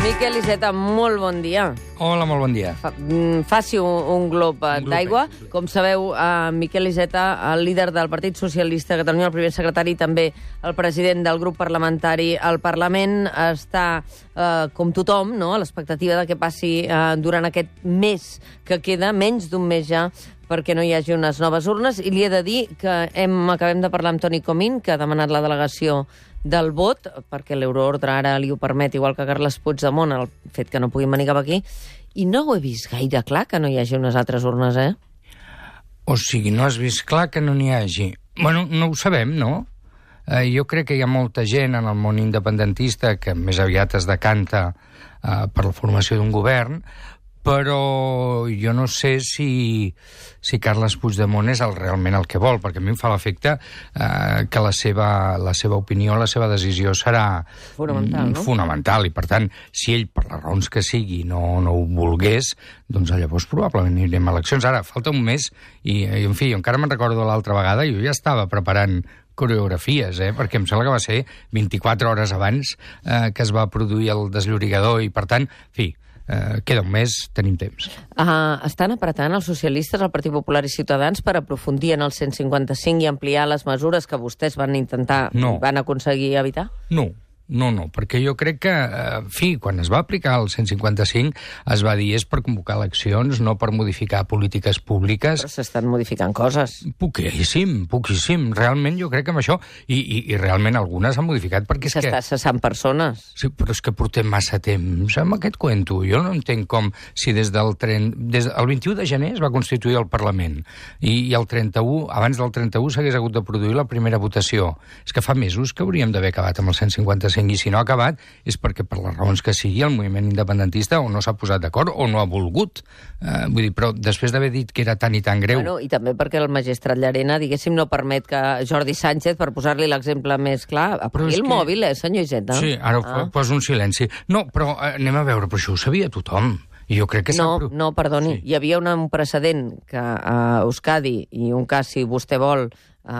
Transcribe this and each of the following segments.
Miquel Iceta, molt bon dia. Hola, molt bon dia. Fa, mm, faci un, un glob eh, d'aigua. Com sabeu, eh, Miquel Iceta, el líder del Partit Socialista de Catalunya, el primer secretari i també el president del grup parlamentari al Parlament, està, eh, com tothom, no? a l'expectativa de què passi eh, durant aquest mes que queda, menys d'un mes ja, perquè no hi hagi unes noves urnes. I li he de dir que hem, acabem de parlar amb Toni Comín, que ha demanat la delegació del vot, perquè l'euroordre ara li ho permet, igual que Carles Puigdemont, el fet que no puguin venir cap aquí, i no ho he vist gaire clar que no hi hagi unes altres urnes, eh? O sigui, no has vist clar que no n'hi hagi. Bueno, no ho sabem, no? Eh, jo crec que hi ha molta gent en el món independentista que més aviat es decanta eh, per la formació d'un govern, però jo no sé si, si Carles Puigdemont és el, realment el que vol, perquè a mi em fa l'efecte eh, que la seva, la seva opinió, la seva decisió serà Fonamental, mm, no? fonamental, i per tant, si ell, per les raons que sigui, no, no ho volgués, doncs llavors probablement anirem a eleccions. Ara, falta un mes, i, i en fi, jo encara me'n recordo l'altra vegada, jo ja estava preparant coreografies, eh? perquè em sembla que va ser 24 hores abans eh, que es va produir el desllorigador, i per tant, en fi, eh, queda un mes, tenim temps. Uh, estan apretant els socialistes, el Partit Popular i Ciutadans per aprofundir en el 155 i ampliar les mesures que vostès van intentar, No. van aconseguir evitar? No, no, no, perquè jo crec que, eh, en fi, quan es va aplicar el 155 es va dir és per convocar eleccions, no per modificar polítiques públiques. Però s'estan modificant coses. Poquíssim, poquíssim. Realment jo crec que amb això... I, i, i realment algunes s'han modificat perquè és que... S'està cessant persones. Sí, però és que portem massa temps amb aquest cuento. Jo no entenc com si des del tren... Des del 21 de gener es va constituir el Parlament i, i el 31, abans del 31 s'hagués hagut de produir la primera votació. És que fa mesos que hauríem d'haver acabat amb el 155 i si no ha acabat és perquè per les raons que sigui el moviment independentista o no s'ha posat d'acord o no ha volgut. Eh, vull dir, però després d'haver dit que era tan i tan greu... Bueno, I també perquè el magistrat Llarena, diguéssim, no permet que Jordi Sánchez, per posar-li l'exemple més clar, apagui el que- mòbil, eh, senyor Iceta? Sí, ara ah. poso un silenci. No, però eh, anem a veure, però això ho sabia tothom. I jo crec que No, no, perdoni. Sí. Hi havia un, un precedent que a Euskadi, i un cas, si vostè vol, eh,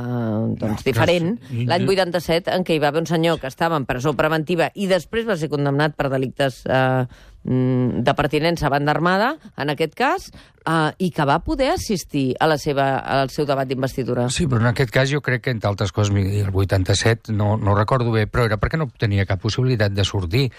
doncs No, diferent, però sí. l'any 87, en què hi va haver un senyor que estava en presó preventiva i després va ser condemnat per delictes eh, mm, de pertinença a banda armada, en aquest cas, eh, i que va poder assistir a la seva, al seu debat d'investidura. Sí, però en aquest cas jo crec que, entre altres coses, el 87, no, no recordo bé, però era perquè no tenia cap possibilitat de sortir.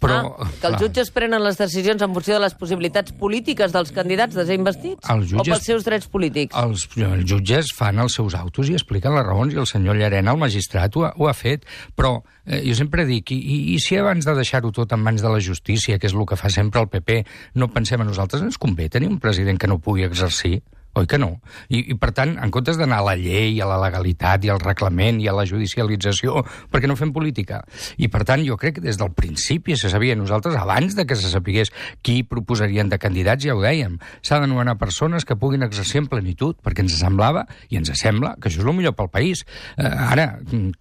Però, ah, que els jutges prenen les decisions en funció de les possibilitats polítiques dels candidats de ser investits? Els jutges- O pels seus drets polítics? Els, els jutges fan els seus autos i expliquen les raons, i el senyor Llarena, el magistrat, ho ha, ho ha fet. Però eh, jo sempre dic, i, i, i si abans de deixar-ho tot en mans de la justícia, que és el que fa sempre el PP, no pensem a nosaltres, ens convé tenir un president que no pugui exercir? Oi que no? I, I, per tant, en comptes d'anar a la llei, a la legalitat i al reglament i a la judicialització, perquè no fem política? I, per tant, jo crec que des del principi se sabia nosaltres, abans de que se sapigués qui proposarien de candidats, ja ho dèiem, s'ha d'anomenar persones que puguin exercir en plenitud, perquè ens semblava, i ens sembla, que això és el millor pel país. Eh, ara,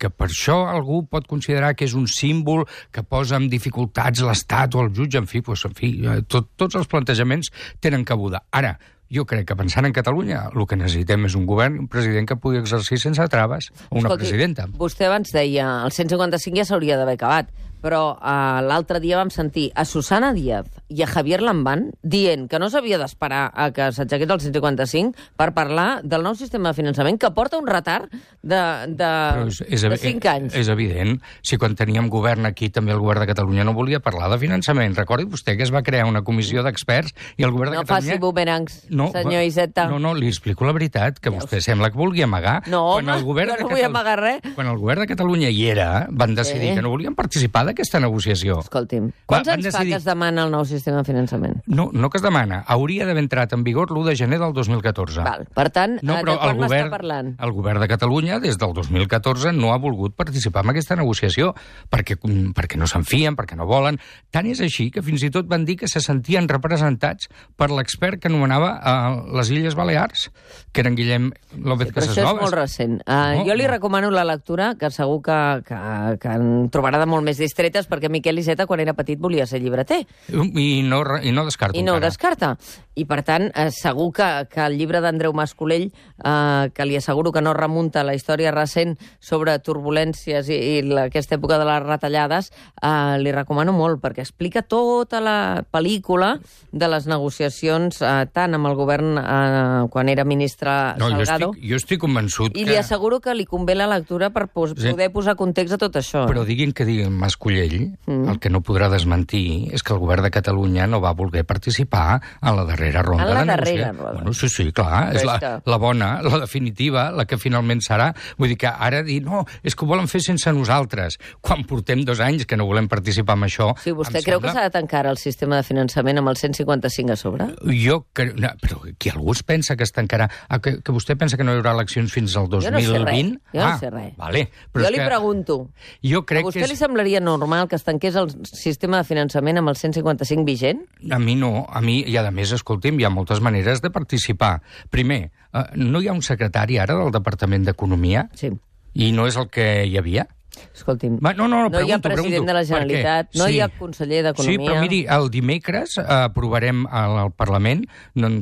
que per això algú pot considerar que és un símbol que posa en dificultats l'Estat o el jutge, en fi, doncs, en fi eh, tot, tots els plantejaments tenen cabuda. Ara, jo crec que pensant en Catalunya, el que necessitem és un govern, un president que pugui exercir sense traves, una Escolti, presidenta. Vostè abans deia el 155 ja s'hauria d'haver acabat, però uh, l'altre dia vam sentir a Susana Díaz i a Javier Lambán dient que no s'havia d'esperar a que s'aixequés el 155 per parlar del nou sistema de finançament que porta un retard de, de, Però és, és, de evi- 5 anys. És evident. Si quan teníem govern aquí, també el govern de Catalunya no volia parlar de finançament. Recordi vostè que es va crear una comissió d'experts i el govern no de Catalunya... faci boomerangs, No, senyor Iceta. No, no, li explico la veritat, que vostè sembla que vulgui amagar. No, quan home, el govern jo no vull Catalu- amagar res. Quan el govern de Catalunya hi era, van decidir Sí. que no volien participar d'aquesta negociació. Escolti'm, Va, quants van anys fa decidir- que es demana el nou sistema de finançament? No, no que es demana. Hauria d'haver entrat en vigor l'1 de gener del 2014. Val. Per tant, No, eh, però de quan govern, m'està parlant? el govern de Catalunya, des del 2014, no ha volgut participar en aquesta negociació perquè, mm, perquè no se'n fien, perquè no volen. Tant és així que fins i tot van dir que se sentien representats per l'expert que anomenava eh, les Illes Balears, que era en Guillem López Però això és Casasnovas. molt recent. Uh, No, jo li no. recomano la lectura, que segur que, que, que en trobarà de molt més distretes, perquè Miquel Iceta, quan era petit, volia ser llibreter. I no, i no descarto I no encara. descarta. i per tant, eh, segur que, que el llibre d'Andreu Mascolell, eh, que li asseguro que no remunta la història recent sobre turbulències i, i la, aquesta època de les retallades, eh, li recomano molt, perquè explica tota la pel·lícula de les negociacions eh, tant amb el govern eh, quan era ministre No, jo Salgado, estic, jo estic convençut i que... li asseguro que li convé la lectura per pos Sí. poder posar context a tot això. Però diguin que diguin Mascollell, mm. el que no podrà desmentir és que el govern de Catalunya no va voler participar en la darrera ronda En la de darrera negociació. ronda. Bueno, sí, sí, clar, Però és la, que- la bona, la definitiva, la que finalment serà. Vull dir que ara dir, no, és que ho volen fer sense nosaltres, quan portem dos anys que no volem participar en això... Sí, vostè creu que sembla- s'ha de tancar el sistema de finançament amb el 155 a sobre? Jo crec... No, però qui algú es pensa que es tancarà... Ah, que, que vostè pensa que no hi haurà eleccions fins al Jo no sé 2020? res, jo no ah, sé res. Vale, però jo li que pregunto, Jo a crec vostè que és... li semblaria normal que es tanqués el sistema de finançament amb el 155 vigent? A mi no, a mi, i a més, escolti'm, hi ha moltes maneres de participar. Primer, eh, no hi ha un secretari ara del Departament d'Economia Sí. i no és el que hi havia? Escolti'm, Va, no, no, no, no hi ha pregunto, president pregunto. de la? Generalitat, no Sí. hi ha conseller d'Economia... Sí, però miri, el dimecres eh, aprovarem al, al Parlament,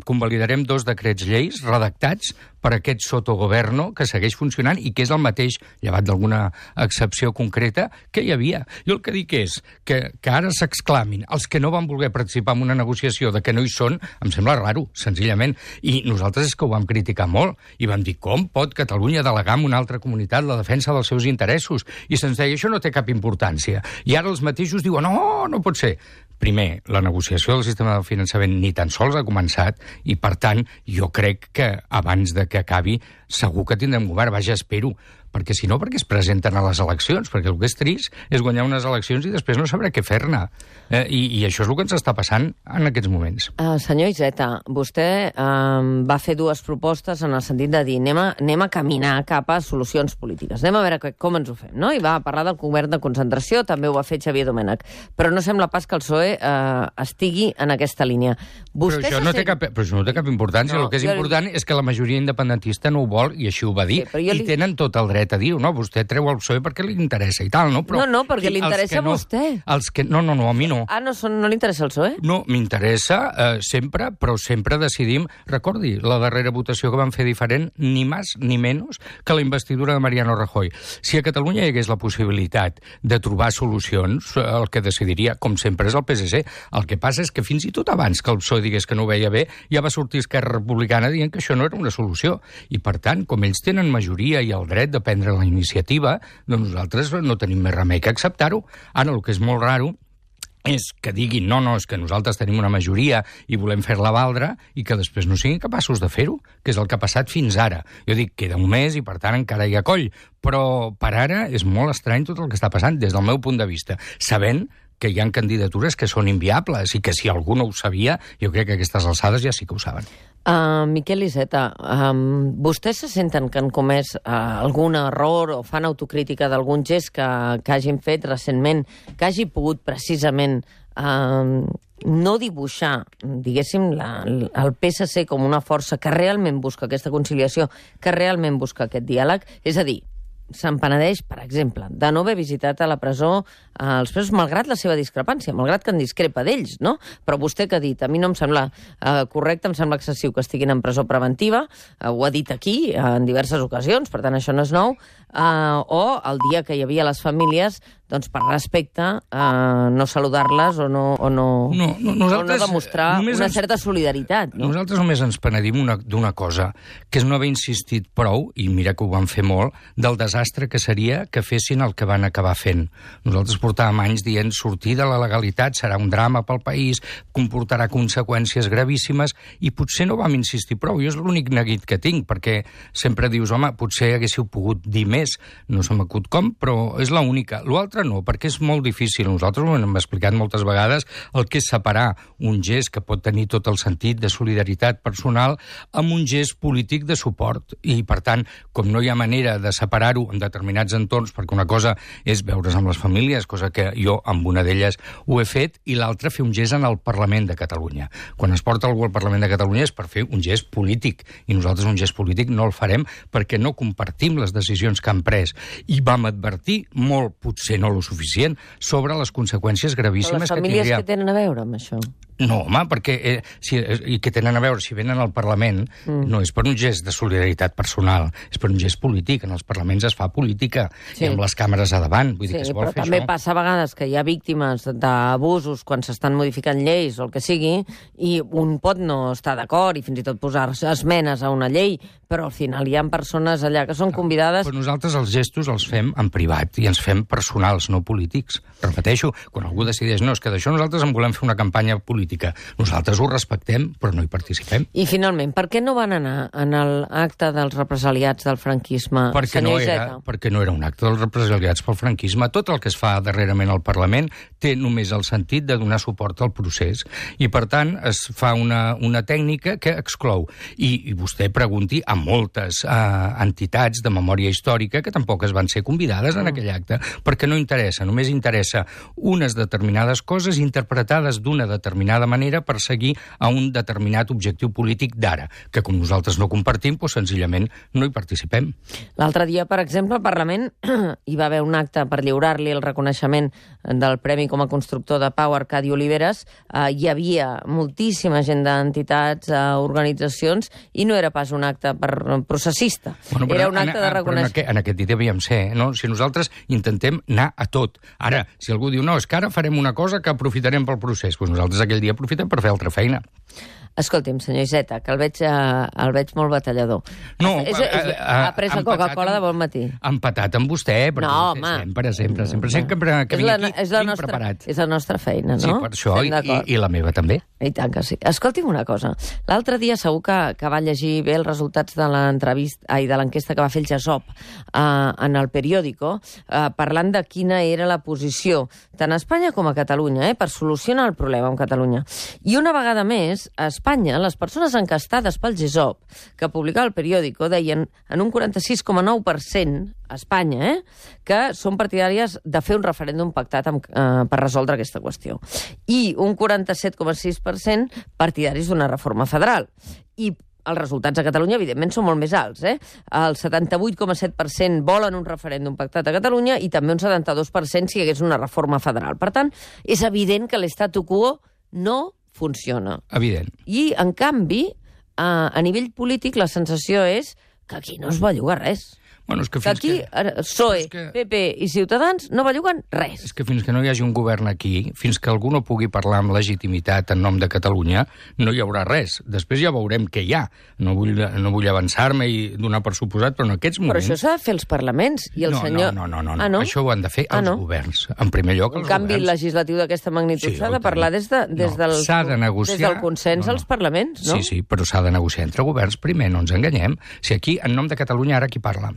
convalidarem dos decrets lleis redactats per aquest sotogoverno que segueix funcionant i que és el mateix, llevat d'alguna excepció concreta, que hi havia. Jo el que dic és que, que ara s'exclamin els que no van voler participar en una negociació de que no hi són, em sembla raro, senzillament. I nosaltres és que ho vam criticar molt i vam dir com pot Catalunya delegar en una altra comunitat la defensa dels seus interessos? I se'ns deia, això no té cap importància. I ara els mateixos diuen, no, no pot ser. Primer, la negociació del sistema de finançament ni tan sols ha començat i, per tant, jo crec que abans de que acabi segur que tindrem govern, vaja, espero, perquè si no, perquè es presenten a les eleccions, perquè el que és trist és guanyar unes eleccions i després no sabrà què fer-ne. Eh, i, I això és el que ens està passant en aquests moments. Uh, senyor Iseta, vostè um, va fer dues propostes en el sentit de dir anem a, anem a caminar cap a solucions polítiques, anem a veure que, com ens ho fem, no? I va parlar del govern de concentració, també ho va fer Xavier Domènech, però no sembla pas que el PSOE uh, estigui en aquesta línia. Vostè però, això no té sent- cap, però això no té cap importància. No, el que és jo- important és que la majoria independentista no ho vol, i així ho va dir, Sí, jo i li- tenen tot el dret a dir-ho. No, vostè treu el PSOE perquè li interessa i tal, no? Però, No, no, perquè li interessa no, a vostè. Els que, no, no, no, a mi no. Ah, no, són, no li interessa el PSOE? No, m'interessa eh, sempre, però sempre decidim... Recordi, la darrera votació que vam fer diferent, ni més ni menys que la investidura de Mariano Rajoy. Si a Catalunya hi hagués la possibilitat de trobar solucions, eh, el que decidiria, com sempre, és el PSC. El que passa és que fins i tot abans que el PSOE digués que no ho veia bé, ja va sortir Esquerra Republicana dient que això no era una solució. I, per tant, com ells tenen majoria i el dret de prendre la iniciativa, doncs nosaltres no tenim més remei que acceptar-ho. Ara, el que és molt raro és que diguin no, no, és que nosaltres tenim una majoria i volem fer-la valdre i que després no siguin capaços de fer-ho, que és el que ha passat fins ara. Jo dic, queda un mes i per tant encara hi ha coll, però per ara és molt estrany tot el que està passant des del meu punt de vista, sabent que hi ha candidatures que són inviables i que si algú no ho sabia, jo crec que aquestes alçades ja sí que ho saben. Uh, Miquel Iceta, um, vostès se senten que han comès uh, algun error o fan autocrítica d'algun gest que, que hagin fet recentment, que hagi pogut precisament uh, no dibuixar, diguéssim, la, el PSC com una força que realment busca aquesta conciliació, que realment busca aquest diàleg? És a dir, se'n penedeix, per exemple, de no haver visitat a la presó eh, els presos, malgrat la seva discrepància, malgrat que en discrepa d'ells, no? Però vostè que ha dit, a mi no em sembla eh, correcte, em sembla excessiu que estiguin en presó preventiva, eh, ho ha dit aquí eh, en diverses ocasions, per tant això no és nou, eh, o el dia que hi havia les famílies, doncs per respecte, eh, no saludar-les o no, o no, No, no, nosaltres, o no demostrar només una ens- certa solidaritat. No? Nosaltres només ens penedim una- d'una cosa, que és no haver insistit prou, i mira que ho van fer molt, del desastre que seria que fessin el que van acabar fent. Nosaltres portàvem anys dient sortir de la legalitat serà un drama pel país, comportarà conseqüències gravíssimes, i potser no vam insistir prou. Jo és l'únic neguit que tinc, perquè sempre dius, home, potser haguéssiu pogut dir més, no se m'acut com, però és l'única. L'altre no, perquè és molt difícil. Nosaltres ho hem explicat moltes vegades, el que és separar un gest que pot tenir tot el sentit de solidaritat personal amb un gest polític de suport. I, per tant, com no hi ha manera de separar-ho en determinats entorns, perquè una cosa és veure's amb les famílies, cosa que jo amb una d'elles ho he fet, i l'altra fer un gest en el Parlament de Catalunya. Quan es porta algú al Parlament de Catalunya és per fer un gest polític, i nosaltres un gest polític no el farem perquè no compartim les decisions que han pres. I vam advertir molt, potser no lo suficient, sobre les conseqüències gravíssimes les que famílies tindria. que tenen a veure amb això? No, home, perquè eh, si, eh, i que tenen a veure, si venen al Parlament, mm. no és per un gest de solidaritat personal, és per un gest polític. En els parlaments es fa política, sí. i amb les càmeres a davant. Vull dir Sí, que es vol però fer també això. passa a vegades que hi ha víctimes d'abusos quan s'estan modificant lleis o el que sigui, i un pot no estar d'acord i fins i tot posar esmenes a una llei, però al final hi ha persones allà que són convidades... Però nosaltres els gestos els fem en privat i ens fem personals, no polítics. Repeteixo, quan algú decideix, no, és que d'això nosaltres en volem fer una campanya política. Nosaltres ho respectem, però no hi participem. I finalment, per què no van anar en l'acte dels represaliats del franquisme, perquè no, senyor era, Iceta? perquè no era un acte dels represaliats pel franquisme. Tot el que es fa darrerament al Parlament té només el sentit de donar suport al procés. I, per tant, es fa una, una tècnica que exclou. I, i vostè pregunti a moltes eh, entitats de memòria històrica que tampoc es van ser convidades en aquell acte, perquè no interessa, només interessa unes determinades coses interpretades d'una determinada manera per seguir a un determinat objectiu polític d'ara, que com nosaltres no compartim, doncs senzillament no hi participem. L'altre dia, per exemple, al Parlament hi va haver un acte per lliurar-li el reconeixement del Premi com a constructor de Pau Arcadi Oliveres. Eh, hi havia moltíssima gent d'entitats, eh, organitzacions, i no era pas un acte per processista. era un acte en, de Però en, reconeixement. aquest, en aquest dia devíem ser, no? Si nosaltres intentem anar a tot. Ara, si algú diu, no, és que ara farem una cosa que aprofitarem pel procés, doncs nosaltres aquell dia aprofitem per fer altra feina. Escolti'm, senyor Iseta, que el veig, eh, el veig molt batallador. No, és, és, eh, eh, ha pres la Coca-Cola de bon matí. Empatat amb vostè, perquè No, home. sempre, sempre, sempre, sempre que és, vinc la, aquí, és, la vinc nostra, preparat. és la nostra feina, no? Sí, per això, i, i, i la meva també. I tant que sí. Escolti'm una cosa. L'altre dia segur que, que va llegir bé els resultats de l'entrevista ai, de l'enquesta que va fer el GESOP eh, en el periòdico, eh, parlant de quina era la posició tant a Espanya com a Catalunya, eh, per solucionar el problema amb Catalunya. I una vegada més, a Espanya, les persones encastades pel GESOP, que publicava el periòdico, deien en un 46,9% a Espanya, eh, que són partidàries de fer un referèndum pactat amb, eh, per resoldre aquesta qüestió. I un 47,6% partidaris d'una reforma federal. I els resultats a Catalunya, evidentment, són molt més alts. Eh? El 78,7% volen un referèndum pactat a Catalunya i també un 72% si hi hagués una reforma federal. Per tant, és evident que l'estatu quo no funciona. Evident. I, en canvi, a, a nivell polític, la sensació és que aquí no es va llogar res. Bueno, és que Que fins aquí, que... PSOE, que- PP i Ciutadans no belluguen res. És que fins que no hi hagi un govern aquí, fins que algú no pugui parlar amb legitimitat en nom de Catalunya, no hi haurà res. Després ja veurem què hi ha. No vull, no vull avançar-me i donar per suposat, però en aquests Però moments... això s'ha de fer els parlaments. I el no, senyor... no, no, no, no, Ah, no? Això ho han de fer Ah, els no? governs. En primer lloc, Un els canvi governs. legislatiu d'aquesta magnitud Sí, s'ha oi de parlar des, de, des, No, del, de negociar- des del consens no, no. als parlaments, no? Sí, sí, però s'ha de negociar entre governs primer, no ens enganyem. Si aquí, en nom de Catalunya, ara qui parla?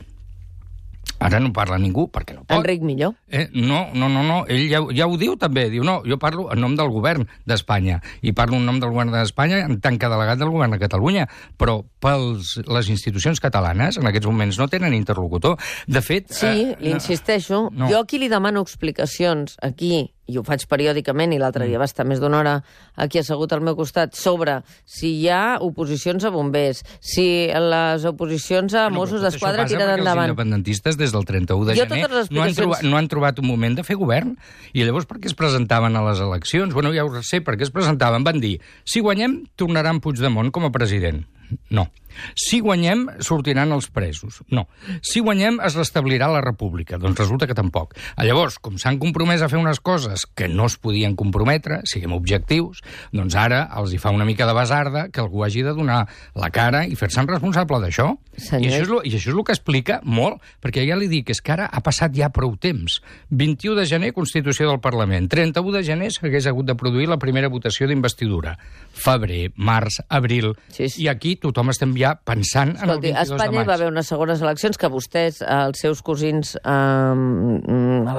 Ara no parla ningú, perquè no pot. Enric Millor. Eh, no, no, no, no, ell ja, ja ho diu també, diu, no, jo parlo en nom del govern d'Espanya, i parlo en nom del govern d'Espanya en tant que delegat del govern de Catalunya, però pels, les institucions catalanes en aquests moments no tenen interlocutor. De fet... Sí, eh, li insisteixo. no. Jo aquí li demano explicacions, aquí, i ho faig periòdicament, i l'altre Mm. dia va estar més d'una hora aquí assegut al meu costat, sobre si hi ha oposicions a bombers, si les oposicions a Bueno, Mossos d'Esquadra això passa tiren endavant. Els independentistes, des del 31 de Jo gener, les no han, explicacions- trobat, no han trobat un moment de fer govern. I llavors per què es presentaven a les eleccions? Bueno, ja ho sé, per què es presentaven. Van dir, si guanyem, tornaran Puigdemont com a president. No. Si guanyem, sortiran els presos. No. Si guanyem, es restablirà la república. Doncs resulta que tampoc. Ah, Llavors, com s'han compromès a fer unes coses que no es podien comprometre, siguem objectius, doncs ara els hi fa una mica de basarda que algú hagi de donar la cara i fer-se'n responsable d'això. I això, és lo, I això és el que explica molt, perquè ja li dic, és que ara ha passat ja prou temps. 21 de gener, Constitució del Parlament. 31 de gener s'hagués hagut de produir la primera votació d'investidura. Febrer, març, abril... Sí, sí. I aquí tothom estem ja pensant en el Escolti, 22 a de Espanya hi maig. va haver unes segones eleccions que vostès, eh, els seus cosins, eh,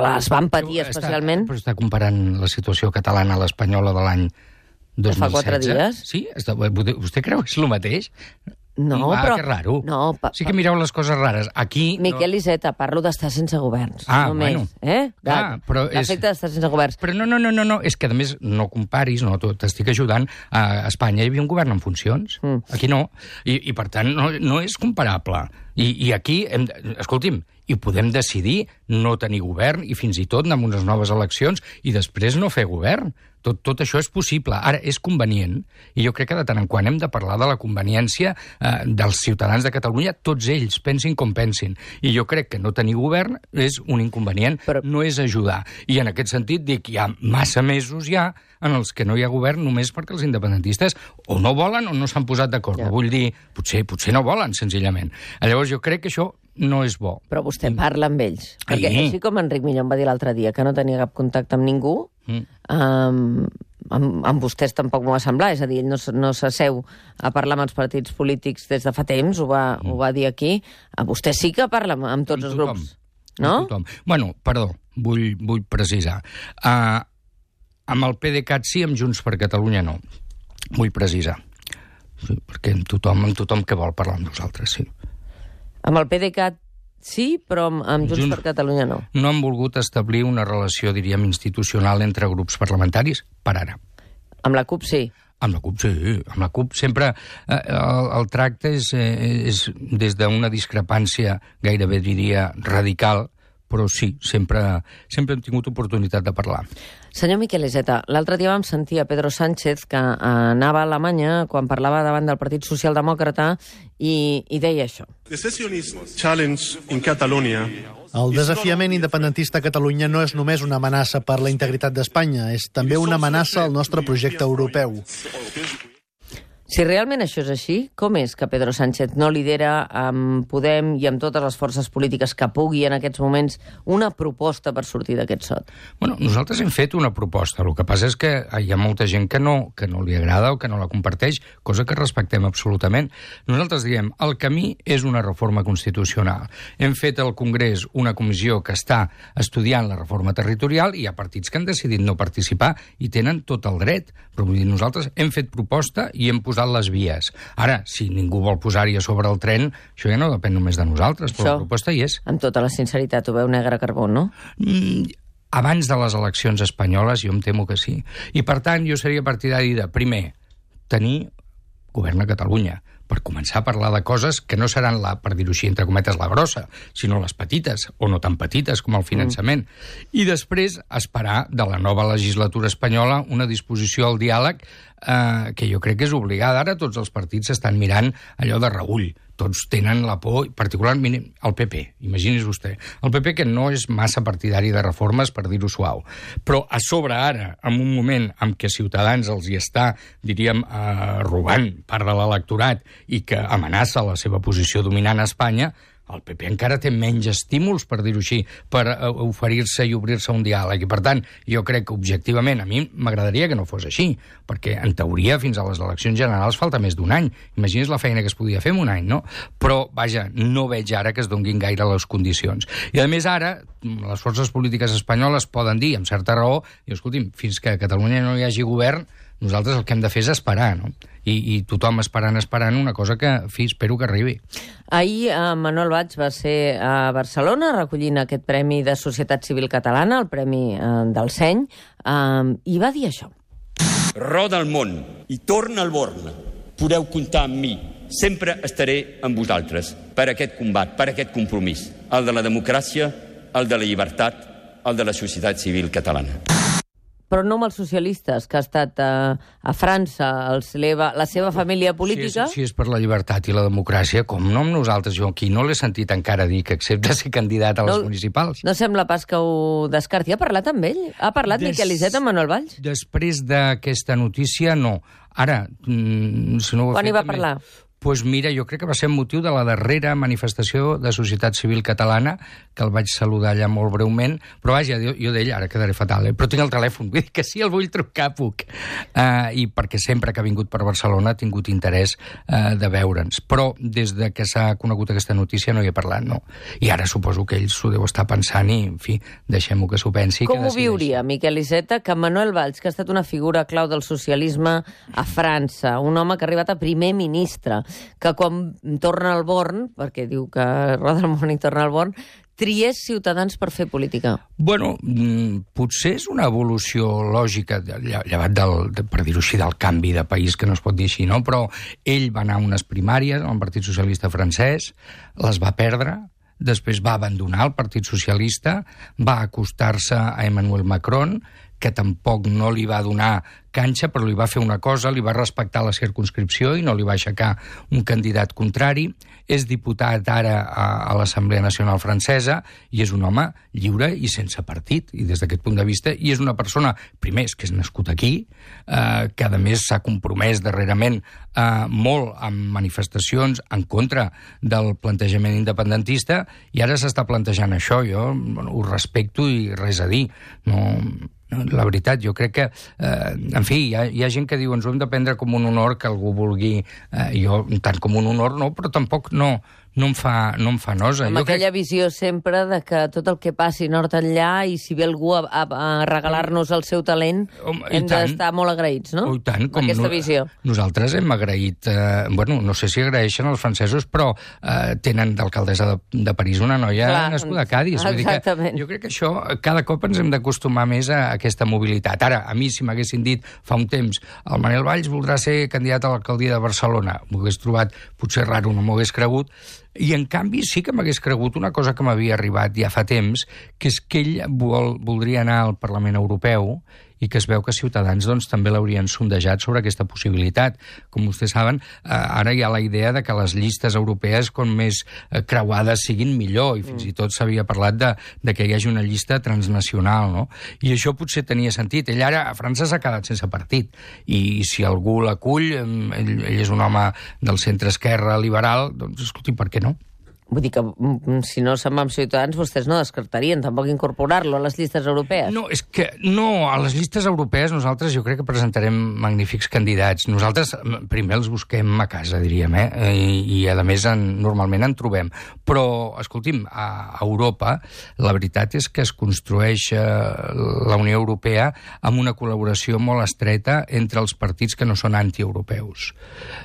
les van patir Està- especialment. Però està comparant la situació catalana a l'espanyola de l'any 2016? fa quatre dies? Sí? Està, vostè creu que és el mateix? No, ah, però... que raro. No, pa, Sí que mireu les coses rares. Aquí... Miquel Iceta, parlo d'estar sense governs. Ah, només, bueno. Eh? De, Ah, però és- L'efecte d'estar sense governs. Però no, no, no, no, no, és que a més no comparis, no, t'estic ajudant. A Espanya hi havia un govern en funcions, Mm. aquí no. I, i per tant no, no és comparable. I, i aquí, hem, escolti'm, i podem decidir no tenir govern i fins i tot anar amb unes noves eleccions i després no fer govern. Tot, tot això és possible. Ara, és convenient, i jo crec que de tant en quant hem de parlar de la conveniència eh, dels ciutadans de Catalunya, tots ells, pensin com pensin. I jo crec que no tenir govern és un inconvenient, Però- no és ajudar. I en aquest sentit dic, hi ha massa mesos ja en els que no hi ha govern només perquè els independentistes o no volen o no s'han posat d'acord. Ja. Ja. Vull dir, potser, potser no volen, senzillament. Llavors jo crec que això no és bo. Però vostè parla amb ells. Perquè Ai. així com Enric Milló em va dir l'altre dia que no tenia cap contacte amb ningú, Mm. um, amb, amb vostès tampoc m'ho va semblar. És a dir, ell no, no s'asseu a parlar amb els partits polítics des de fa temps, ho va, ho va dir aquí. A vostè sí que parla amb, amb tots Amb els grups. No? Amb tothom. Bueno, perdó, vull, vull precisar. Uh, amb el PDeCAT sí, amb Junts per Catalunya no. Vull precisar. Sí, perquè amb tothom, amb tothom que vol parlar amb nosaltres, sí. Amb el PDeCAT sí, però amb, amb Junts, Junts- per Catalunya no. No han volgut establir una relació, diríem, institucional entre grups parlamentaris per ara. Amb la CUP sí. Amb la CUP, sí. Amb la CUP sempre eh, el, el tracte és, eh, és des d'una discrepància gairebé diria radical, però sí, sempre, sempre hem tingut oportunitat de parlar. Senyor Miquel Iseta, l'altre dia vam sentir a Pedro Sánchez que anava a Alemanya quan parlava davant del Partit Socialdemòcrata i, i deia això. The challenge in Catalonia El desafiament independentista a Catalunya no és només una amenaça per la integritat d'Espanya, és també una amenaça al nostre projecte europeu. Si realment això és així, com és que Pedro Sánchez no lidera amb Podem i amb totes les forces polítiques que pugui en aquests moments una proposta per sortir d'aquest sot? Bueno, nosaltres hem fet una proposta. El que passa és que hi ha molta gent que no, que no li agrada o que no la comparteix, cosa que respectem absolutament. Nosaltres diem, el camí és una reforma constitucional. Hem fet al Congrés una comissió que està estudiant la reforma territorial i hi ha partits que han decidit no participar i tenen tot el dret. Però vull dir, nosaltres hem fet proposta i hem posat les vies. Ara, si ningú vol posar-hi a sobre el tren, això ja no depèn només de nosaltres, però Això- la proposta hi és. Amb tota la sinceritat, ho veu negre carbó, no? Mm, abans de les eleccions espanyoles, jo em temo que sí. I, per tant, jo seria partidari de, primer, tenir govern a Catalunya, per començar a parlar de coses que no seran, la, per dir-ho així, entre cometes, la grossa, sinó les petites, o no tan petites com el finançament. Mm. I després esperar de la nova legislatura espanyola una disposició al diàleg eh, que jo crec que és obligada. Ara tots els partits estan mirant allò de Raül. Tots tenen la por, particularment el PP, imagini's vostè. El PP que no és massa partidari de reformes, per dir-ho suau. Però a sobre ara, en un moment en què Ciutadans els hi està, diríem, eh, robant part de l'electorat i que amenaça la seva posició dominant a Espanya, el PP encara té menys estímuls, per dir-ho així, per eh, oferir-se i obrir-se un diàleg. I, per tant, jo crec que, objectivament, a mi m'agradaria que no fos així, perquè, en teoria, fins a les eleccions generals falta més d'un any. Imagini's la feina que es podia fer en un any, no? Però, vaja, no veig ara que es donguin gaire les condicions. I, a més, ara, les forces polítiques espanyoles poden dir, amb certa raó, i, escolti'm, fins que a Catalunya no hi hagi govern, nosaltres el que hem de fer és esperar, no? I, i tothom esperant, esperant una cosa que, fi, espero que arribi. Ahir eh, Manuel Valls va ser a Barcelona recollint aquest Premi de Societat Civil Catalana, el Premi eh, del Seny, eh, i va dir això. roda el món i torna al Born. Podeu comptar amb mi. Sempre estaré amb vosaltres per aquest combat, per aquest compromís. El de la democràcia, el de la llibertat, el de la societat civil catalana. Però no amb els socialistes, que ha estat eh, a França, el seva, la seva família política... Si és, si és per la llibertat i la democràcia, com no amb nosaltres, jo aquí no l'he sentit encara dir que accepta ser candidat a les No- municipals. No sembla pas que ho descarti. Ha parlat amb ell? Ha parlat Des- Miquel Iceta amb Manuel Valls? Després d'aquesta notícia, no. Ara, mm, si no ho he Quan fet, hi va també- parlar? Pues mira, jo crec que va ser motiu de la darrera manifestació de societat civil catalana, que el vaig saludar allà molt breument, però vaja, jo, jo d'ell ara quedaré fatal, eh? però tinc el telèfon, vull dir que si el vull trucar puc. Uh, I perquè sempre que ha vingut per Barcelona ha tingut interès uh, de veure'ns. Però des de que s'ha conegut aquesta notícia no hi he parlat, no. I ara suposo que ell s'ho deu estar pensant i, en fi, deixem-ho que s'ho pensi. Com que ho viuria, Miquel Iceta, que Manuel Valls, que ha estat una figura clau del socialisme a França, un home que ha arribat a primer ministre, que quan torna al Born, perquè diu que roda el món i torna al Born, triés Ciutadans per fer política. Bueno, mm, potser és una evolució lògica, lle- llevat del, de, per dir-ho així, del canvi de país, que no es pot dir així, no? però ell va anar a unes primàries al Partit Socialista francès, les va perdre, després va abandonar el Partit Socialista, va acostar-se a Emmanuel Macron, que tampoc no li va donar canxa, però li va fer una cosa, li va respectar la circunscripció i no li va aixecar un candidat contrari. És diputat ara a, a l'Assemblea Nacional Francesa i és un home lliure i sense partit, i des d'aquest punt de vista, i és una persona, primer, és que és nascut aquí, eh, que a més s'ha compromès darrerament eh, molt amb manifestacions en contra del plantejament independentista i ara s'està plantejant això. Jo bueno, ho respecto i res a dir. No, la veritat, jo crec que, eh, en fi, hi ha, hi ha gent que diu ens ho hem de prendre com un honor que algú vulgui, eh, jo tant com un honor no, però tampoc no, no em fa, no em fa nosa. Amb jo aquella crec... visió sempre de que tot el que passi nord enllà i si ve algú a, a, a regalar-nos el seu talent, Home, hem d'estar molt agraïts, no? Oh, i tant, com Aquesta no- visió. Nosaltres hem agraït, eh, bueno, no sé si agraeixen els francesos, però eh, tenen d'alcaldessa de, de París una noia Clar, nascuda a Cádiz. Vull dir que jo crec que això, cada cop ens hem d'acostumar més a aquesta mobilitat. Ara, a mi, si m'haguessin dit fa un temps el Manel Valls voldrà ser candidat a l'alcaldia de Barcelona, m'ho hagués trobat potser raro, no m'ho hagués cregut, i en canvi sí que m'hagués cregut una cosa que m'havia arribat ja fa temps, que és que ell vol, voldria anar al Parlament Europeu i que es veu que Ciutadans doncs, també l'haurien sondejat sobre aquesta possibilitat. Com vostès saben, eh, ara hi ha la idea de que les llistes europees, com més eh, creuades siguin, millor, i fins i tot s'havia parlat de, de que hi hagi una llista transnacional, no? I això potser tenia sentit. Ell ara a França s'ha quedat sense partit, i si algú l'acull, em, ell, ell és un home del centre-esquerra liberal, doncs escolti, per què no? Vull dir que mm, si no se'n va amb Ciutadans, vostès no descartarien tampoc incorporar-lo a les llistes europees. No, és que no, a les llistes europees nosaltres jo crec que presentarem magnífics candidats. Nosaltres mm, primer els busquem a casa, diríem, eh? I, i a més en, normalment en trobem. Però, escolti'm, a Europa la veritat és que es construeix eh, la Unió Europea amb una col·laboració molt estreta entre els partits que no són antieuropeus.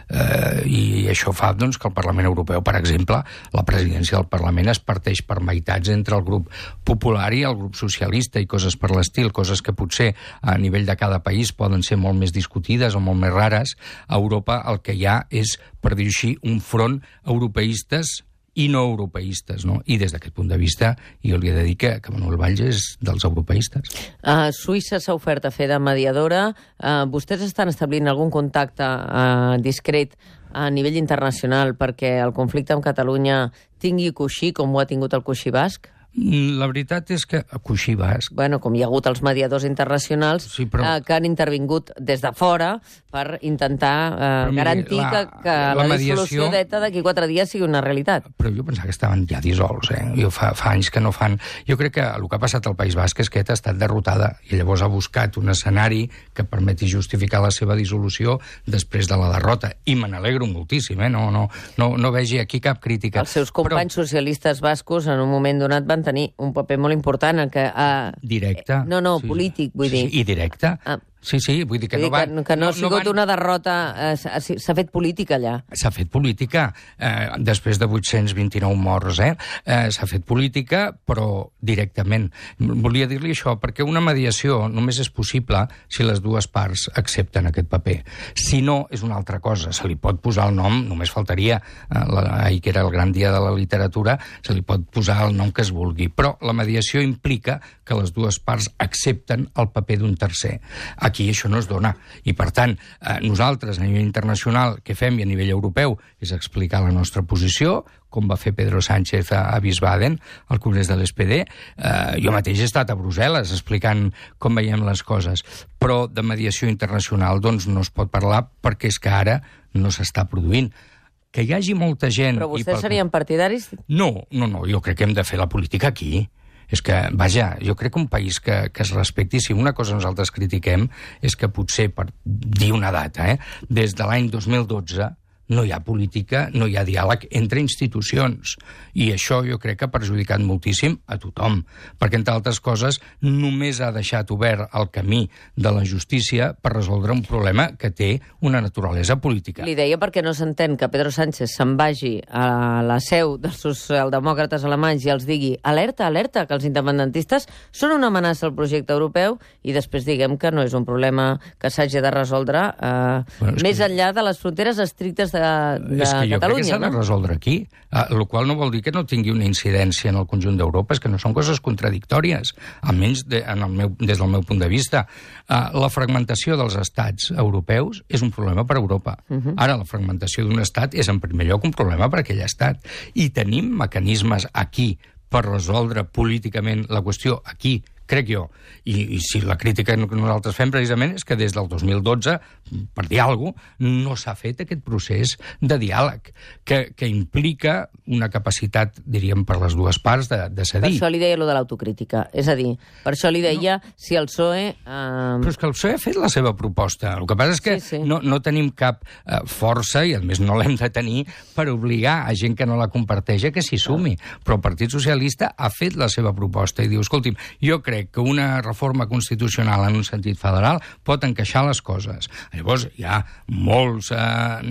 Eh, I això fa doncs, que el Parlament Europeu, per exemple, la presidència del Parlament es parteix per meitats entre el grup popular i el grup socialista i coses per l'estil, coses que potser a nivell de cada país poden ser molt més discutides o molt més rares. A Europa el que hi ha és, per dir així, un front europeistes i no europeistes, no? I des d'aquest punt de vista, jo li he de dir que, que Manuel Valls és dels europeistes. Uh, Suïssa s'ha ofert a fer de mediadora. Uh, vostès estan establint algun contacte uh, discret a nivell internacional perquè el conflicte amb Catalunya tingui coixí com ho ha tingut el coixí basc? Mm, La veritat és que a Coixí Basc Bueno, com hi ha hagut els mediadors internacionals Sí, però- eh, que han intervingut des de fora per intentar eh, Però miri, garantir la- que, que la la, mediació- dissolució d'ETA d'aquí quatre dies sigui una realitat. però jo pensava que estaven ja dissolts, eh? Jo fa, fa anys que no fan... Jo crec que el que ha passat al País Basc és que ETA ha estat derrotada i llavors ha buscat un escenari que permeti justificar la seva dissolució després de la derrota. I me n'alegro moltíssim, eh? No, no, no, no vegi aquí cap crítica. Els seus companys socialistes bascos en un moment donat van tenir un paper molt important en que... Eh, Directe. No, no, polític, vull sí, dir. Sí, I directe. Ah. Sí, sí, vull dir que Vull no van... que, que no, ha sigut van... una derrota, eh, s'ha s'ha fet política allà. S'ha fet política, eh, després de 829 morts, eh? eh S'ha fet política, però directament. Volia dir-li això, perquè una mediació només és possible si les dues parts accepten aquest paper. Si no, és una altra cosa. Se li pot posar el nom, només faltaria, eh, la, ahir que era el gran dia de la literatura, se li pot posar el nom que es vulgui. Però la mediació implica que les dues parts accepten el paper d'un tercer. Aquí això no es dona. I, per tant, eh, nosaltres, a nivell internacional, què fem i a nivell europeu és explicar la nostra posició, com va fer Pedro Sánchez a, a Wiesbaden, al Congrés de l'SPD. Eh, jo mateix he estat a Brussel·les explicant com veiem les coses. Però de mediació internacional doncs, no es pot parlar perquè és que ara no s'està produint. Que hi hagi molta gent... Però i vostès pel- serien partidaris? no, no, no, jo crec que hem de fer la política aquí. És que, vaja, jo crec que un país que, que es respecti, si una cosa nosaltres critiquem és que potser, per dir una data, eh, des de l'any 2012, no hi ha política, no hi ha diàleg entre institucions. I això jo crec que ha perjudicat moltíssim a tothom, perquè, entre altres coses, només ha deixat obert el camí de la justícia per resoldre un problema que té una naturalesa política. Li deia perquè no s'entén que Pedro Sánchez se'n vagi a la seu dels socialdemòcrates alemanys i els digui alerta, alerta, que els independentistes són una amenaça al projecte europeu i després diguem que no és un problema que s'hagi de resoldre eh, bueno, més que... enllà de les fronteres estrictes de, de és que jo Catalunya. crec que s'ha no? de resoldre aquí, eh, el qual no vol dir que no tingui una incidència en el conjunt d'Europa, és que no són coses contradictòries, almenys de, en el meu, des del meu punt de vista. Eh, la fragmentació dels estats europeus és un problema per a Europa. Uh -huh. Ara, la fragmentació d'un estat és en primer lloc un problema per a aquell estat. I tenim mecanismes aquí per resoldre políticament la qüestió aquí crec jo. I, I si la crítica que nosaltres fem precisament és que des del 2012, per dir alguna cosa, no s'ha fet aquest procés de diàleg, que, que implica una capacitat, diríem, per les dues parts de, de Per cedir. això li deia lo de l'autocrítica. És a dir, per això li deia no. si el PSOE... Eh, Però és que el PSOE ha fet la seva proposta. El que passa és que Sí, sí. No, no tenim cap eh, força, i a més no l'hem de tenir, per obligar a gent que no la comparteix a que s'hi sumi. Però el Partit Socialista ha fet la seva proposta i diu, escolti'm, jo crec que una reforma constitucional en un sentit federal pot encaixar les coses. Llavors hi ha molts, eh,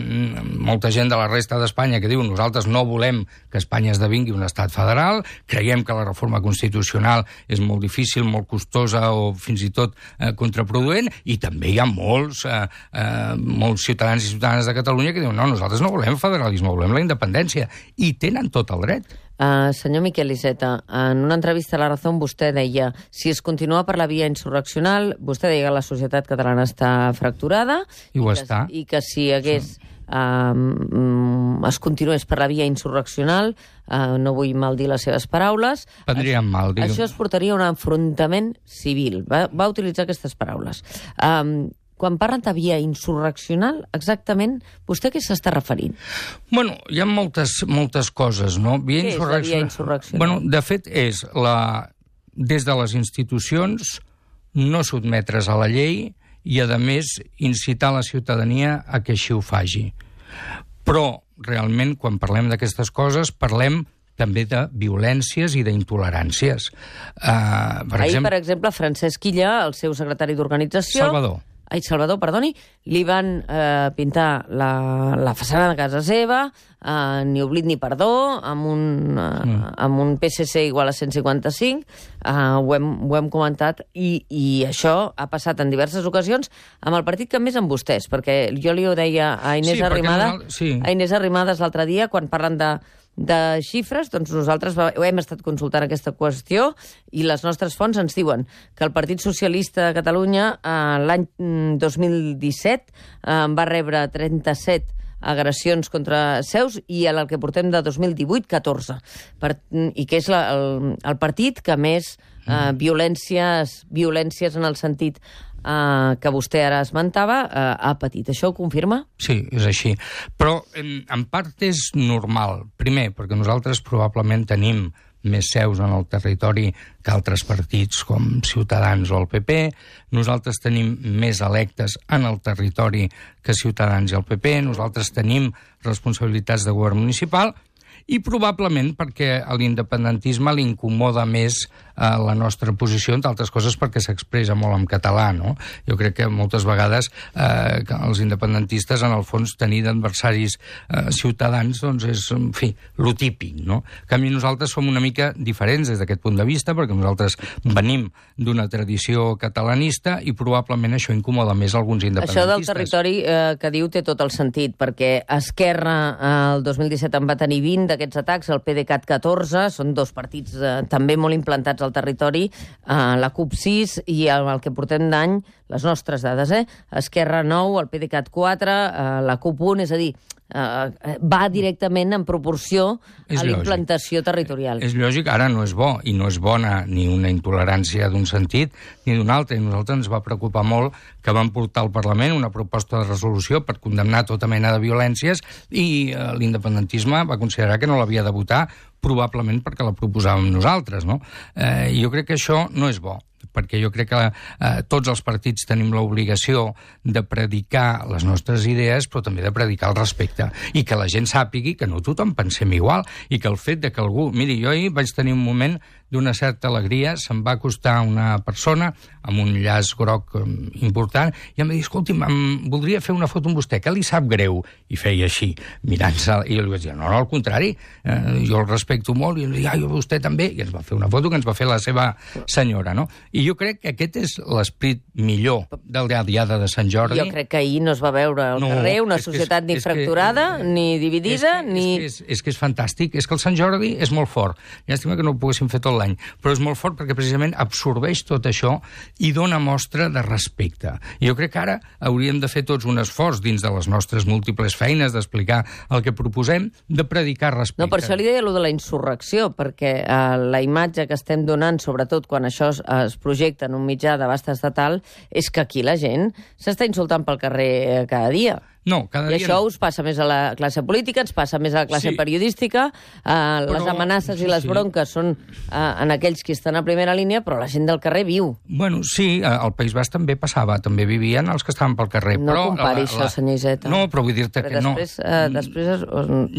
molta gent de la resta d'Espanya que diu nosaltres no volem que Espanya esdevingui un estat federal, creiem que la reforma constitucional és molt difícil, molt costosa o fins i tot eh, contraproduent, i també hi ha molts, eh, eh, molts ciutadans i ciutadanes de Catalunya que diuen no, nosaltres no volem federalisme, volem la independència, i tenen tot el dret. Uh, senyor Miquel Iceta, en una entrevista a La Razón vostè deia si es continua per la via insurreccional, vostè deia que la societat catalana està fracturada I ho que, està. i que si hagués uh, es continués per la via insurreccional, uh, no vull mal dir les seves paraules, Prendríem mal, això es portaria a un enfrontament civil. Va, va utilitzar aquestes paraules. Um, quan parlen de via insurreccional, exactament, vostè a què s'està referint? Bueno, hi ha moltes, moltes coses, no? Via Què és la via insurreccional? Bueno, de fet, és la... des de les institucions no sotmetre's a la llei i, a més, incitar la ciutadania a que així ho faci. Però, realment, quan parlem d'aquestes coses, parlem també de violències i d'intoleràncies. Uh, per Ahir, exemple, per exemple, Francesc Illa, el seu secretari d'organització... Salvador. Ai, Salvador, perdoni, li van eh, pintar la, la façana de casa seva, eh, ni oblit ni perdó, amb un, eh, mm. amb un PSC igual a 155, eh, ho, hem, ho hem comentat, i, i això ha passat en diverses ocasions amb el partit que més amb vostès, perquè jo li ho deia a Inés Sí, Arrimada, nosaltres- sí. a Inés Arrimadas l'altre dia, quan parlen de, de xifres, doncs nosaltres hem estat consultant aquesta qüestió i les nostres fonts ens diuen que el Partit Socialista de Catalunya eh, l'any mm, 2017 eh, va rebre 37 agressions contra seus i en el que portem de 2018, 14. Per, I que és la, el, el partit que més eh, violències, violències en el sentit eh, que vostè ara esmentava eh, ha patit. Això ho confirma? Sí, és així. Però en, en part és normal. Primer, perquè nosaltres probablement tenim més seus en el territori que altres partits com Ciutadans o el PP. Nosaltres tenim més electes en el territori que Ciutadans i el PP. Nosaltres tenim responsabilitats de govern municipal i probablement perquè a l'independentisme li incomoda més eh, la nostra posició, entre altres coses perquè s'expressa molt en català, no? Jo crec que moltes vegades eh, que els independentistes, en el fons, tenir d'adversaris eh, ciutadans, doncs és, en fi, lo típic, no? En canvi, nosaltres som una mica diferents des d'aquest punt de vista, perquè nosaltres venim d'una tradició catalanista i probablement això incomoda més alguns independentistes. Això del territori eh, que diu té tot el sentit, perquè Esquerra eh, el 2017 en va tenir 20 d'aquests atacs, el PDeCAT 14, són dos partits eh, també molt implantats al territori, eh, la CUP 6 i el, el que portem d'any, les nostres dades, eh? Esquerra 9, el PDeCAT 4, eh, la CUP 1, és a dir, eh, va directament en proporció És a l'implantació territorial. És lògic, ara no és bo, i no és bona ni una intolerància d'un sentit ni d'un altre. I nosaltres ens va preocupar molt que van portar al Parlament una proposta de resolució per condemnar tota mena de violències i eh, l'independentisme va considerar que no l'havia de votar probablement perquè la proposàvem nosaltres, no? Eh, jo crec que això no és bo. Perquè jo crec que eh, tots els partits tenim l'obligació de predicar les nostres idees, però també de predicar el respecte, i que la gent sàpigui que no tothom pensem igual, i que el fet de que algú... Miri, jo ahir vaig tenir un moment d'una certa alegria, se'm va acostar una persona amb un llaç groc eh, important i em va dir, escolti'm, em voldria fer una foto amb vostè, que li sap greu? I feia així, mirant-se, i jo li vaig dir, no, no, al contrari, eh, jo el respecto molt, i em deia, ai, vostè també, i ens va fer una foto que ens va fer la seva senyora, no? I jo crec que aquest és l'esperit millor del Diada de Sant Jordi. Jo crec que ahir no es va veure al No, carrer una societat ni és que- fracturada, ni dividida, és que, ni... És que és, és que és fantàstic. És que el Sant Jordi és molt fort. Llàstima que no ho poguéssim fer tot l'any. Però és molt fort perquè precisament absorbeix tot això i dona mostra de respecte. Jo crec que ara hauríem de fer tots un esforç dins de les nostres múltiples feines d'explicar el que proposem, de predicar respecte. No, per això li deia allò de la insurrecció, perquè eh, la imatge que estem donant, sobretot quan això es, es projecta en un mitjà d'abast estatal, és que aquí la gent s'està insultant pel carrer eh, cada dia. No, cada I dia això no. us passa més a la classe política, ens passa més a la classe Sí. periodística, les Però- amenaces sí, i les sí. bronques són eh, en aquells qui estan a primera línia, però la gent del carrer viu. Bueno, sí, al País Basc també passava, també vivien els que estaven pel carrer. No però compari això, senyor Iceta. No, però vull dir-te que no. Mm, després, eh, després es,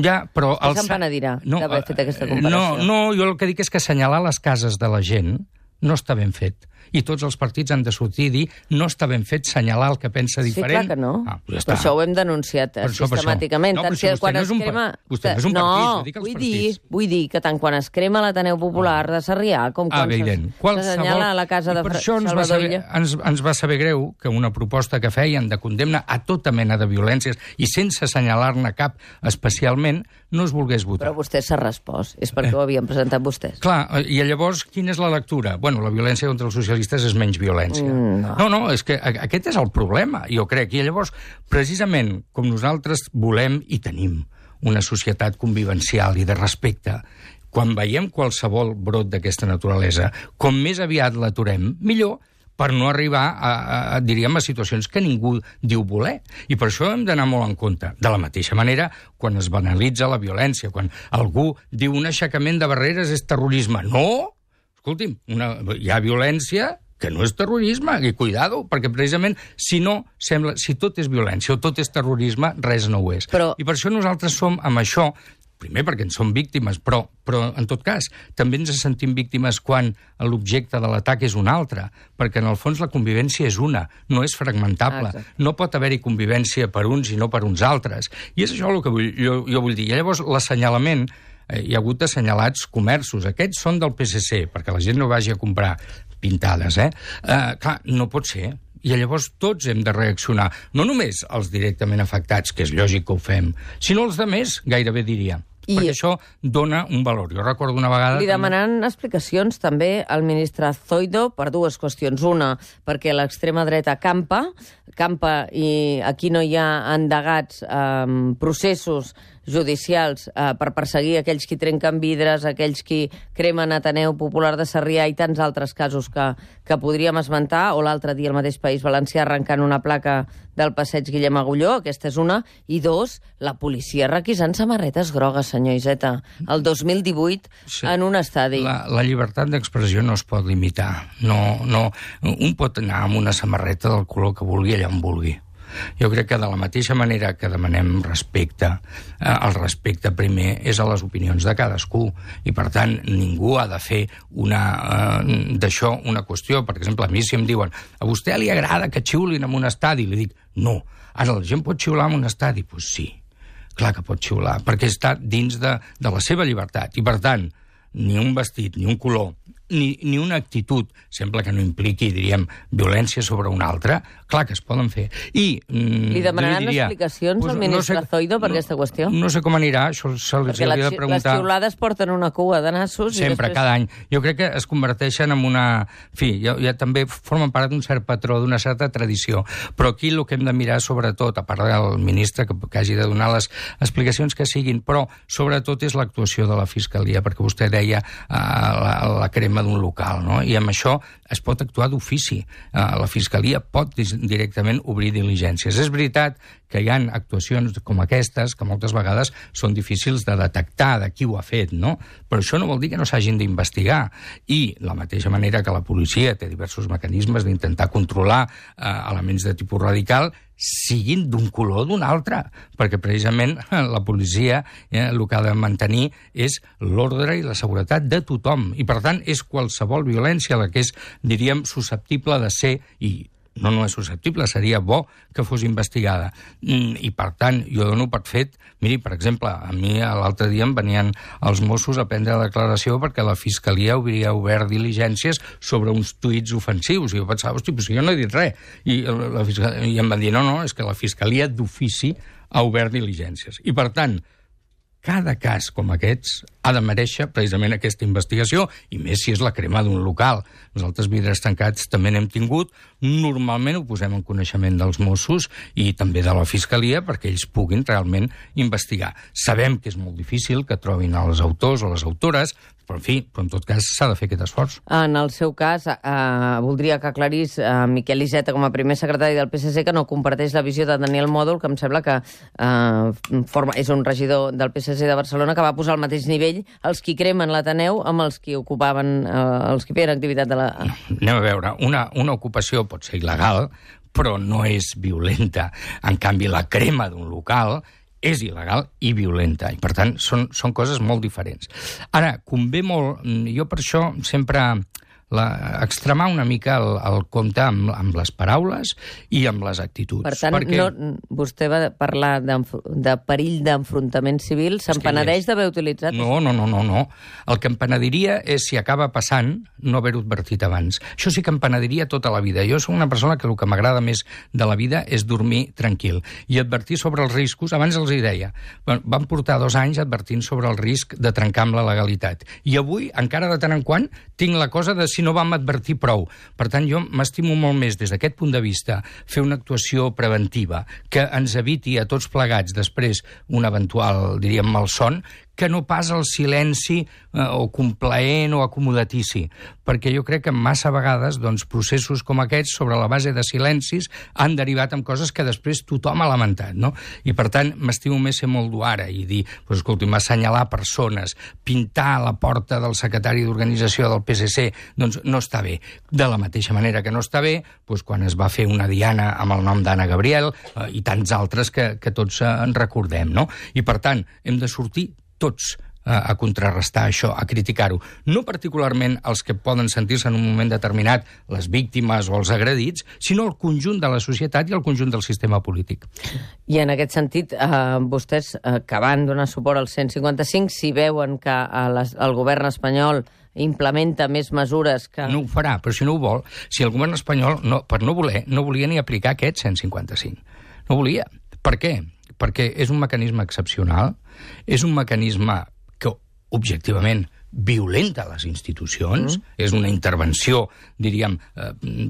Ja, però... El se'n penedirà d'haver eh, fet aquesta comparació. No, no, jo el que dic és que assenyalar les cases de la gent no està ben fet. I tots els partits han de sortir i dir no està ben fet senyalar el que pensa Sí, diferent. clar que no. Ah, ja per això ho hem denunciat eh, Per això, per això. sistemàticament. No, però si vostè quan no és un crema... vostè no és un no, partit, jo dic els vull dir, partits. vull dir que tant quan es crema l'Ateneu Popular de Sarrià com Ah, quan evident. se- s'assenyala a la casa I de per Fra- això ens va, saber, Illa. ens, ens va saber greu que una proposta que feien de condemna a tota mena de violències i sense assenyalar-ne cap especialment no es volgués votar. Però vostè s'ha respost. És perquè ho havien presentat vostès. Clar, eh, i llavors quina és la lectura? Bueno, la violència contra els socialistes és menys violència. Mm, no. no, no, és que aquest és el problema, jo crec. I llavors, precisament, com nosaltres volem i tenim una societat convivencial i de respecte, quan veiem qualsevol brot d'aquesta naturalesa, com més aviat l'aturem, millor, per no arribar a, a, a, diríem, a situacions que ningú diu voler. I per això hem d'anar molt en compte. De la mateixa manera, quan es banalitza la violència, quan algú diu un aixecament de barreres és terrorisme. No! Escolti'm, una, hi ha violència que no és terrorisme, i cuidado, perquè precisament, si no, sembla, si tot és violència o tot és terrorisme, res no ho és. Però- I per això nosaltres som amb això, primer perquè en som víctimes, però, però en tot cas, també ens sentim víctimes quan l'objecte de l'atac és un altre, perquè en el fons la convivència és una, no és fragmentable. Exacte. No pot haver-hi convivència per uns i no per uns altres. I és això el que vull, jo, jo vull dir. I llavors l'assenyalament, hi ha hagut assenyalats comerços. Aquests són del PSC, perquè la gent no vagi a comprar pintades, eh? eh clar, no pot ser. I llavors tots hem de reaccionar, no només els directament afectats, que és lògic que ho fem, sinó els de més, gairebé diria. I-. Perquè això dona un valor. Jo recordo una vegada... Li demanaran explicacions també al ministre Zoido per dues qüestions. Una, perquè l'extrema dreta campa, campa i aquí no hi ha endegats eh, processos judicials eh, per perseguir aquells qui trenquen vidres, aquells qui cremen Ateneu Popular de Sarrià i tants altres casos que, que podríem esmentar, o l'altre dia al mateix País Valencià arrencant una placa del passeig Guillem Agulló, aquesta és una, i dos, la policia requisant samarretes grogues, senyor Iseta, el 2018 Sí. en un estadi. La, la llibertat d'expressió no es pot limitar. No, no, un pot anar amb una samarreta del color que vulgui allà on vulgui. Jo crec que de la mateixa manera que demanem respecte, eh, el respecte primer és a les opinions de cadascú i per tant ningú ha de fer una, eh, d'això una qüestió. Per exemple, a mi si em diuen a vostè li agrada que xiulin en un estadi, li dic no. Ara la gent pot xiular en un estadi? Doncs pues sí, clar que pot xiular, perquè està dins de, de la seva llibertat i per tant ni un vestit, ni un color, ni, ni una actitud, sembla que no impliqui, diríem, violència sobre un altre, clar que es poden fer. I, mm, Li demanaran diria, explicacions al ministre Zoido per aquesta qüestió? No sé com anirà, això se Perquè hauria les, de les preguntar... xiulades porten una cua de nassos Sempre, i després... cada any. Jo crec que es converteixen en una... En fi, ja, ja també formen part d'un cert patró, d'una certa tradició. Però aquí el que hem de mirar, sobretot, a part del ministre, que, que hagi de donar les explicacions que siguin, però sobretot és l'actuació de la Fiscalia, perquè vostè deia eh, la, la crema crema d'un local, no? I amb això es pot actuar d'ofici. Eh, la Fiscalia pot directament obrir diligències. És veritat que hi han actuacions com aquestes que moltes vegades són difícils de detectar de qui ho ha fet, no? Però això no vol dir que no s'hagin d'investigar. I la mateixa manera que la policia té diversos mecanismes d'intentar controlar eh, elements de tipus radical, siguin d'un color o d'un altre, perquè precisament la policia eh, el que ha de mantenir és l'ordre i la seguretat de tothom, i per tant és qualsevol violència la que és, diríem, susceptible de ser, i no no és susceptible, seria bo que fos investigada. Mm, I, per tant, jo dono per fet... Miri, per exemple, a mi l'altre dia em venien els Mossos a prendre declaració perquè la Fiscalia hauria obert diligències sobre uns tuits ofensius. I jo pensava, hosti, però si jo no he dit res. I, la Fiscalia, I em van dir, no, no, és que la Fiscalia d'ofici ha obert diligències. I, per tant, cada cas com aquests ha de mereixer precisament aquesta investigació, i més si és la crema d'un local. Nosaltres vidres tancats també n'hem tingut, normalment ho posem en coneixement dels Mossos i també de la Fiscalia perquè ells puguin realment investigar. Sabem que és molt difícil que trobin els autors o les autores, però, en fi, però en tot cas s'ha de fer aquest esforç. En el seu cas, eh, voldria que aclarís eh, Miquel Iceta com a primer secretari del PSC que no comparteix la visió de Daniel Mòdol, que em sembla que eh, forma, és un regidor del PSC de Barcelona que va posar al mateix nivell els qui cremen l'Ateneu amb els qui ocupaven, eh, els que feien activitat de la... Anem a veure, una, una ocupació pot ser il·legal, però no és violenta. En canvi, la crema d'un local és il·legal i violenta, i per tant són, són coses molt diferents. Ara, convé molt, jo per això sempre la, extremar una mica el, el compte amb, amb les paraules i amb les actituds. Per tant, perquè... no, vostè va parlar de perill d'enfrontament civil, se'n penedeix d'haver utilitzat... No, no, no, no, no. El que em penediria és, si acaba passant, no haver-ho advertit abans. Això sí que em penediria tota la vida. Jo sóc una persona que el que m'agrada més de la vida és dormir tranquil i advertir sobre els riscos. Abans els hi deia, van portar dos anys advertint sobre el risc de trencar amb la legalitat. I avui, encara de tant en quant, tinc la cosa de si no vam advertir prou. Per tant, jo m'estimo molt més des d'aquest punt de vista fer una actuació preventiva que ens eviti a tots plegats després un eventual, diríem, malson, que no pas el silenci eh, o complaent o acomodatici, perquè jo crec que massa vegades doncs, processos com aquests, sobre la base de silencis, han derivat en coses que després tothom ha lamentat, no? I per tant, m'estimo més ser molt ara i dir, pues, escolti'm, assenyalar persones, pintar la porta del secretari d'organització del PSC, doncs no està bé. De la mateixa manera que no està bé, doncs, quan es va fer una diana amb el nom d'Anna Gabriel eh, i tants altres que, que tots eh, en recordem, no? I per tant, hem de sortir tots a, contrarrestar això, a criticar-ho. No particularment els que poden sentir-se en un moment determinat les víctimes o els agredits, sinó el conjunt de la societat i el conjunt del sistema polític. I en aquest sentit, eh, vostès eh, que van donar suport al 155, si veuen que eh, les, el govern espanyol implementa més mesures que... No ho farà, però si no ho vol, si el govern espanyol, no, per no voler, no volia ni aplicar aquest 155. No volia. Per què? Perquè és un mecanisme excepcional, és un mecanisme que, objectivament, violenta les institucions, mm. és una intervenció, diríem, eh,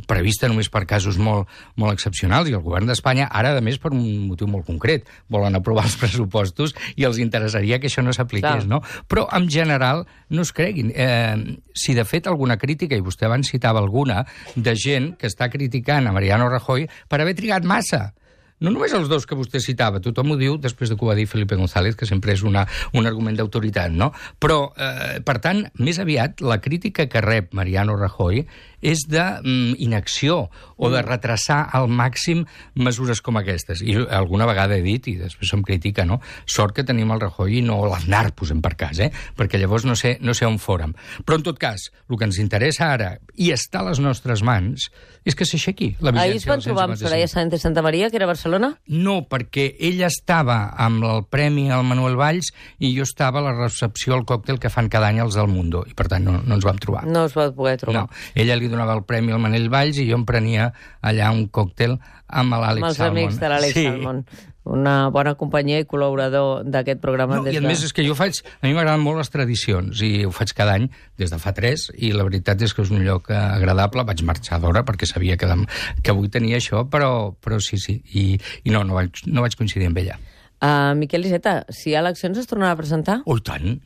prevista només per casos molt, molt excepcionals, i el govern d'Espanya, ara, a més, per un motiu molt concret, volen aprovar els pressupostos i els interessaria que això no s'apliqués, no? Però, en general, no es creguin. Eh, si, de fet, alguna crítica, i vostè abans citava alguna, de gent que està criticant a Mariano Rajoy per haver trigat massa, no només els dos que vostè citava, tothom ho diu després de que ho va dir Felipe González, que sempre és una, un argument d'autoritat, no? Però, eh, per tant, més aviat, la crítica que rep Mariano Rajoy és d'inacció mm, o de retrasar al màxim mesures com aquestes. I alguna vegada he dit, i després se'm critica, no? Sort que tenim el Rajoy i no l'Aznar, posem per cas, eh? Perquè llavors no sé, no sé on fórem. Però, en tot cas, el que ens interessa ara, i està a les nostres mans, és que s'aixequi la vigència Ahir es van trobar amb Soraya Sánchez Santa Maria, que era a Barcelona? No, perquè ella estava amb el Premi al Manuel Valls i jo estava a la recepció al còctel que fan cada any els del Mundo, i per tant no, no ens vam trobar. No us vau poder trobar. No, ella li donava el Premi al Manel Valls i jo em prenia allà un còctel amb l'Àlex Salmon. Amb els amics de l'Àlex sí. Salmon una bona companyia i col·laborador d'aquest programa. No, I a de... més és que jo faig... A mi m'agraden molt les tradicions i ho faig cada any des de fa tres i la veritat és que és un lloc agradable. Vaig marxar d'hora perquè sabia que, que avui tenia això, però, però sí, sí. I, i no, no vaig, no vaig coincidir amb ella. Uh, Miquel Iceta, si hi ha eleccions es tornarà a presentar? Oh, tant.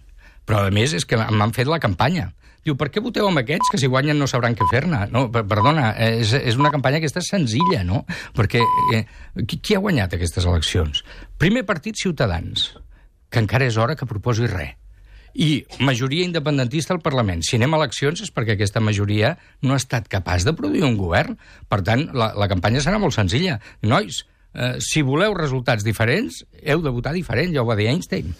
Però a més és que m'han fet la campanya Diu, per què voteu amb aquests, que si guanyen no sabran què fer-ne? No, per- perdona, és, és una campanya aquesta senzilla, no? Perquè eh, qui, qui ha guanyat aquestes eleccions? Primer partit, Ciutadans, que encara és hora que proposi res. I majoria independentista al Parlament. Si anem a eleccions és perquè aquesta majoria no ha estat capaç de produir un govern. Per tant, la, la campanya serà molt senzilla. Nois, eh, si voleu resultats diferents, heu de votar diferent, ja ho va dir Einstein.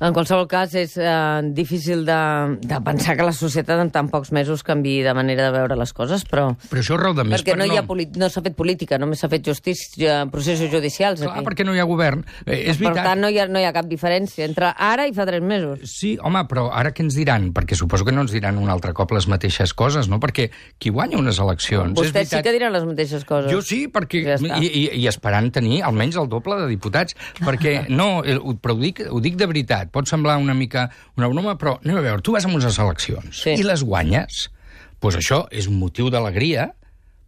En qualsevol cas, és eh, difícil de, de pensar que la societat en tan pocs mesos canvi de manera de veure les coses, però... Però això és raó de més perquè per no, hi ha no s'ha fet política, només s'ha fet justícia, processos judicials. Clar, aquí. perquè no hi ha govern. Eh, és per veritat. tant, no hi, ha, no hi ha cap diferència entre ara i fa tres mesos. Sí, home, però ara què ens diran? Perquè suposo que no ens diran un altre cop les mateixes coses, no? Perquè qui guanya unes eleccions... és Vostès sí veritat- que diran les mateixes coses. Jo sí, perquè... Ja està. I, i, I esperant tenir almenys el doble de diputats. Perquè, no, eh, però ho dic, ho dic de veritat. Pot semblar una mica una broma, però anem a veure, tu vas a unes eleccions Sí. i les guanyes. Doncs pues això és un motiu d'alegria,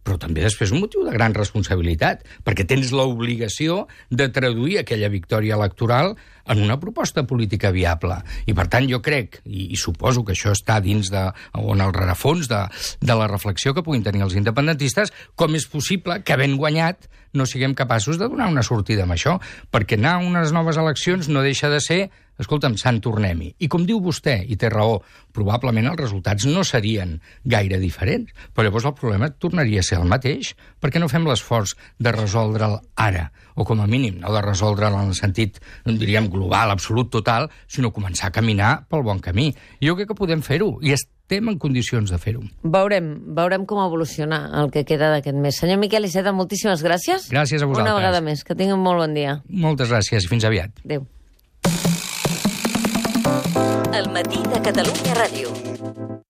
però també després un motiu de gran responsabilitat, perquè tens l'obligació de traduir aquella victòria electoral en una proposta política viable. I, per tant, jo crec, i, i suposo que això està dins de, o en el rerefons de, de la reflexió que puguin tenir els independentistes, com és possible que, havent guanyat, no siguem capaços de donar una sortida amb això, perquè anar a unes noves eleccions no deixa de ser escolta'm, Sant tornem-hi. I com diu vostè, i té raó, probablement els resultats no serien gaire diferents, però llavors el problema tornaria a ser el mateix, perquè no fem l'esforç de resoldre'l ara, o com a mínim no de resoldre'l en el sentit, diríem, global, absolut, total, sinó començar a caminar pel bon camí. I jo crec que podem fer-ho, i estem en condicions de fer-ho. Veurem, veurem com evoluciona el que queda d'aquest mes. Senyor Miquel Iceta, moltíssimes gràcies. Gràcies a vosaltres. Una vegada més. Que tinguin molt bon dia. Moltes gràcies i fins aviat. Adéu. El matí de Catalunya Ràdio.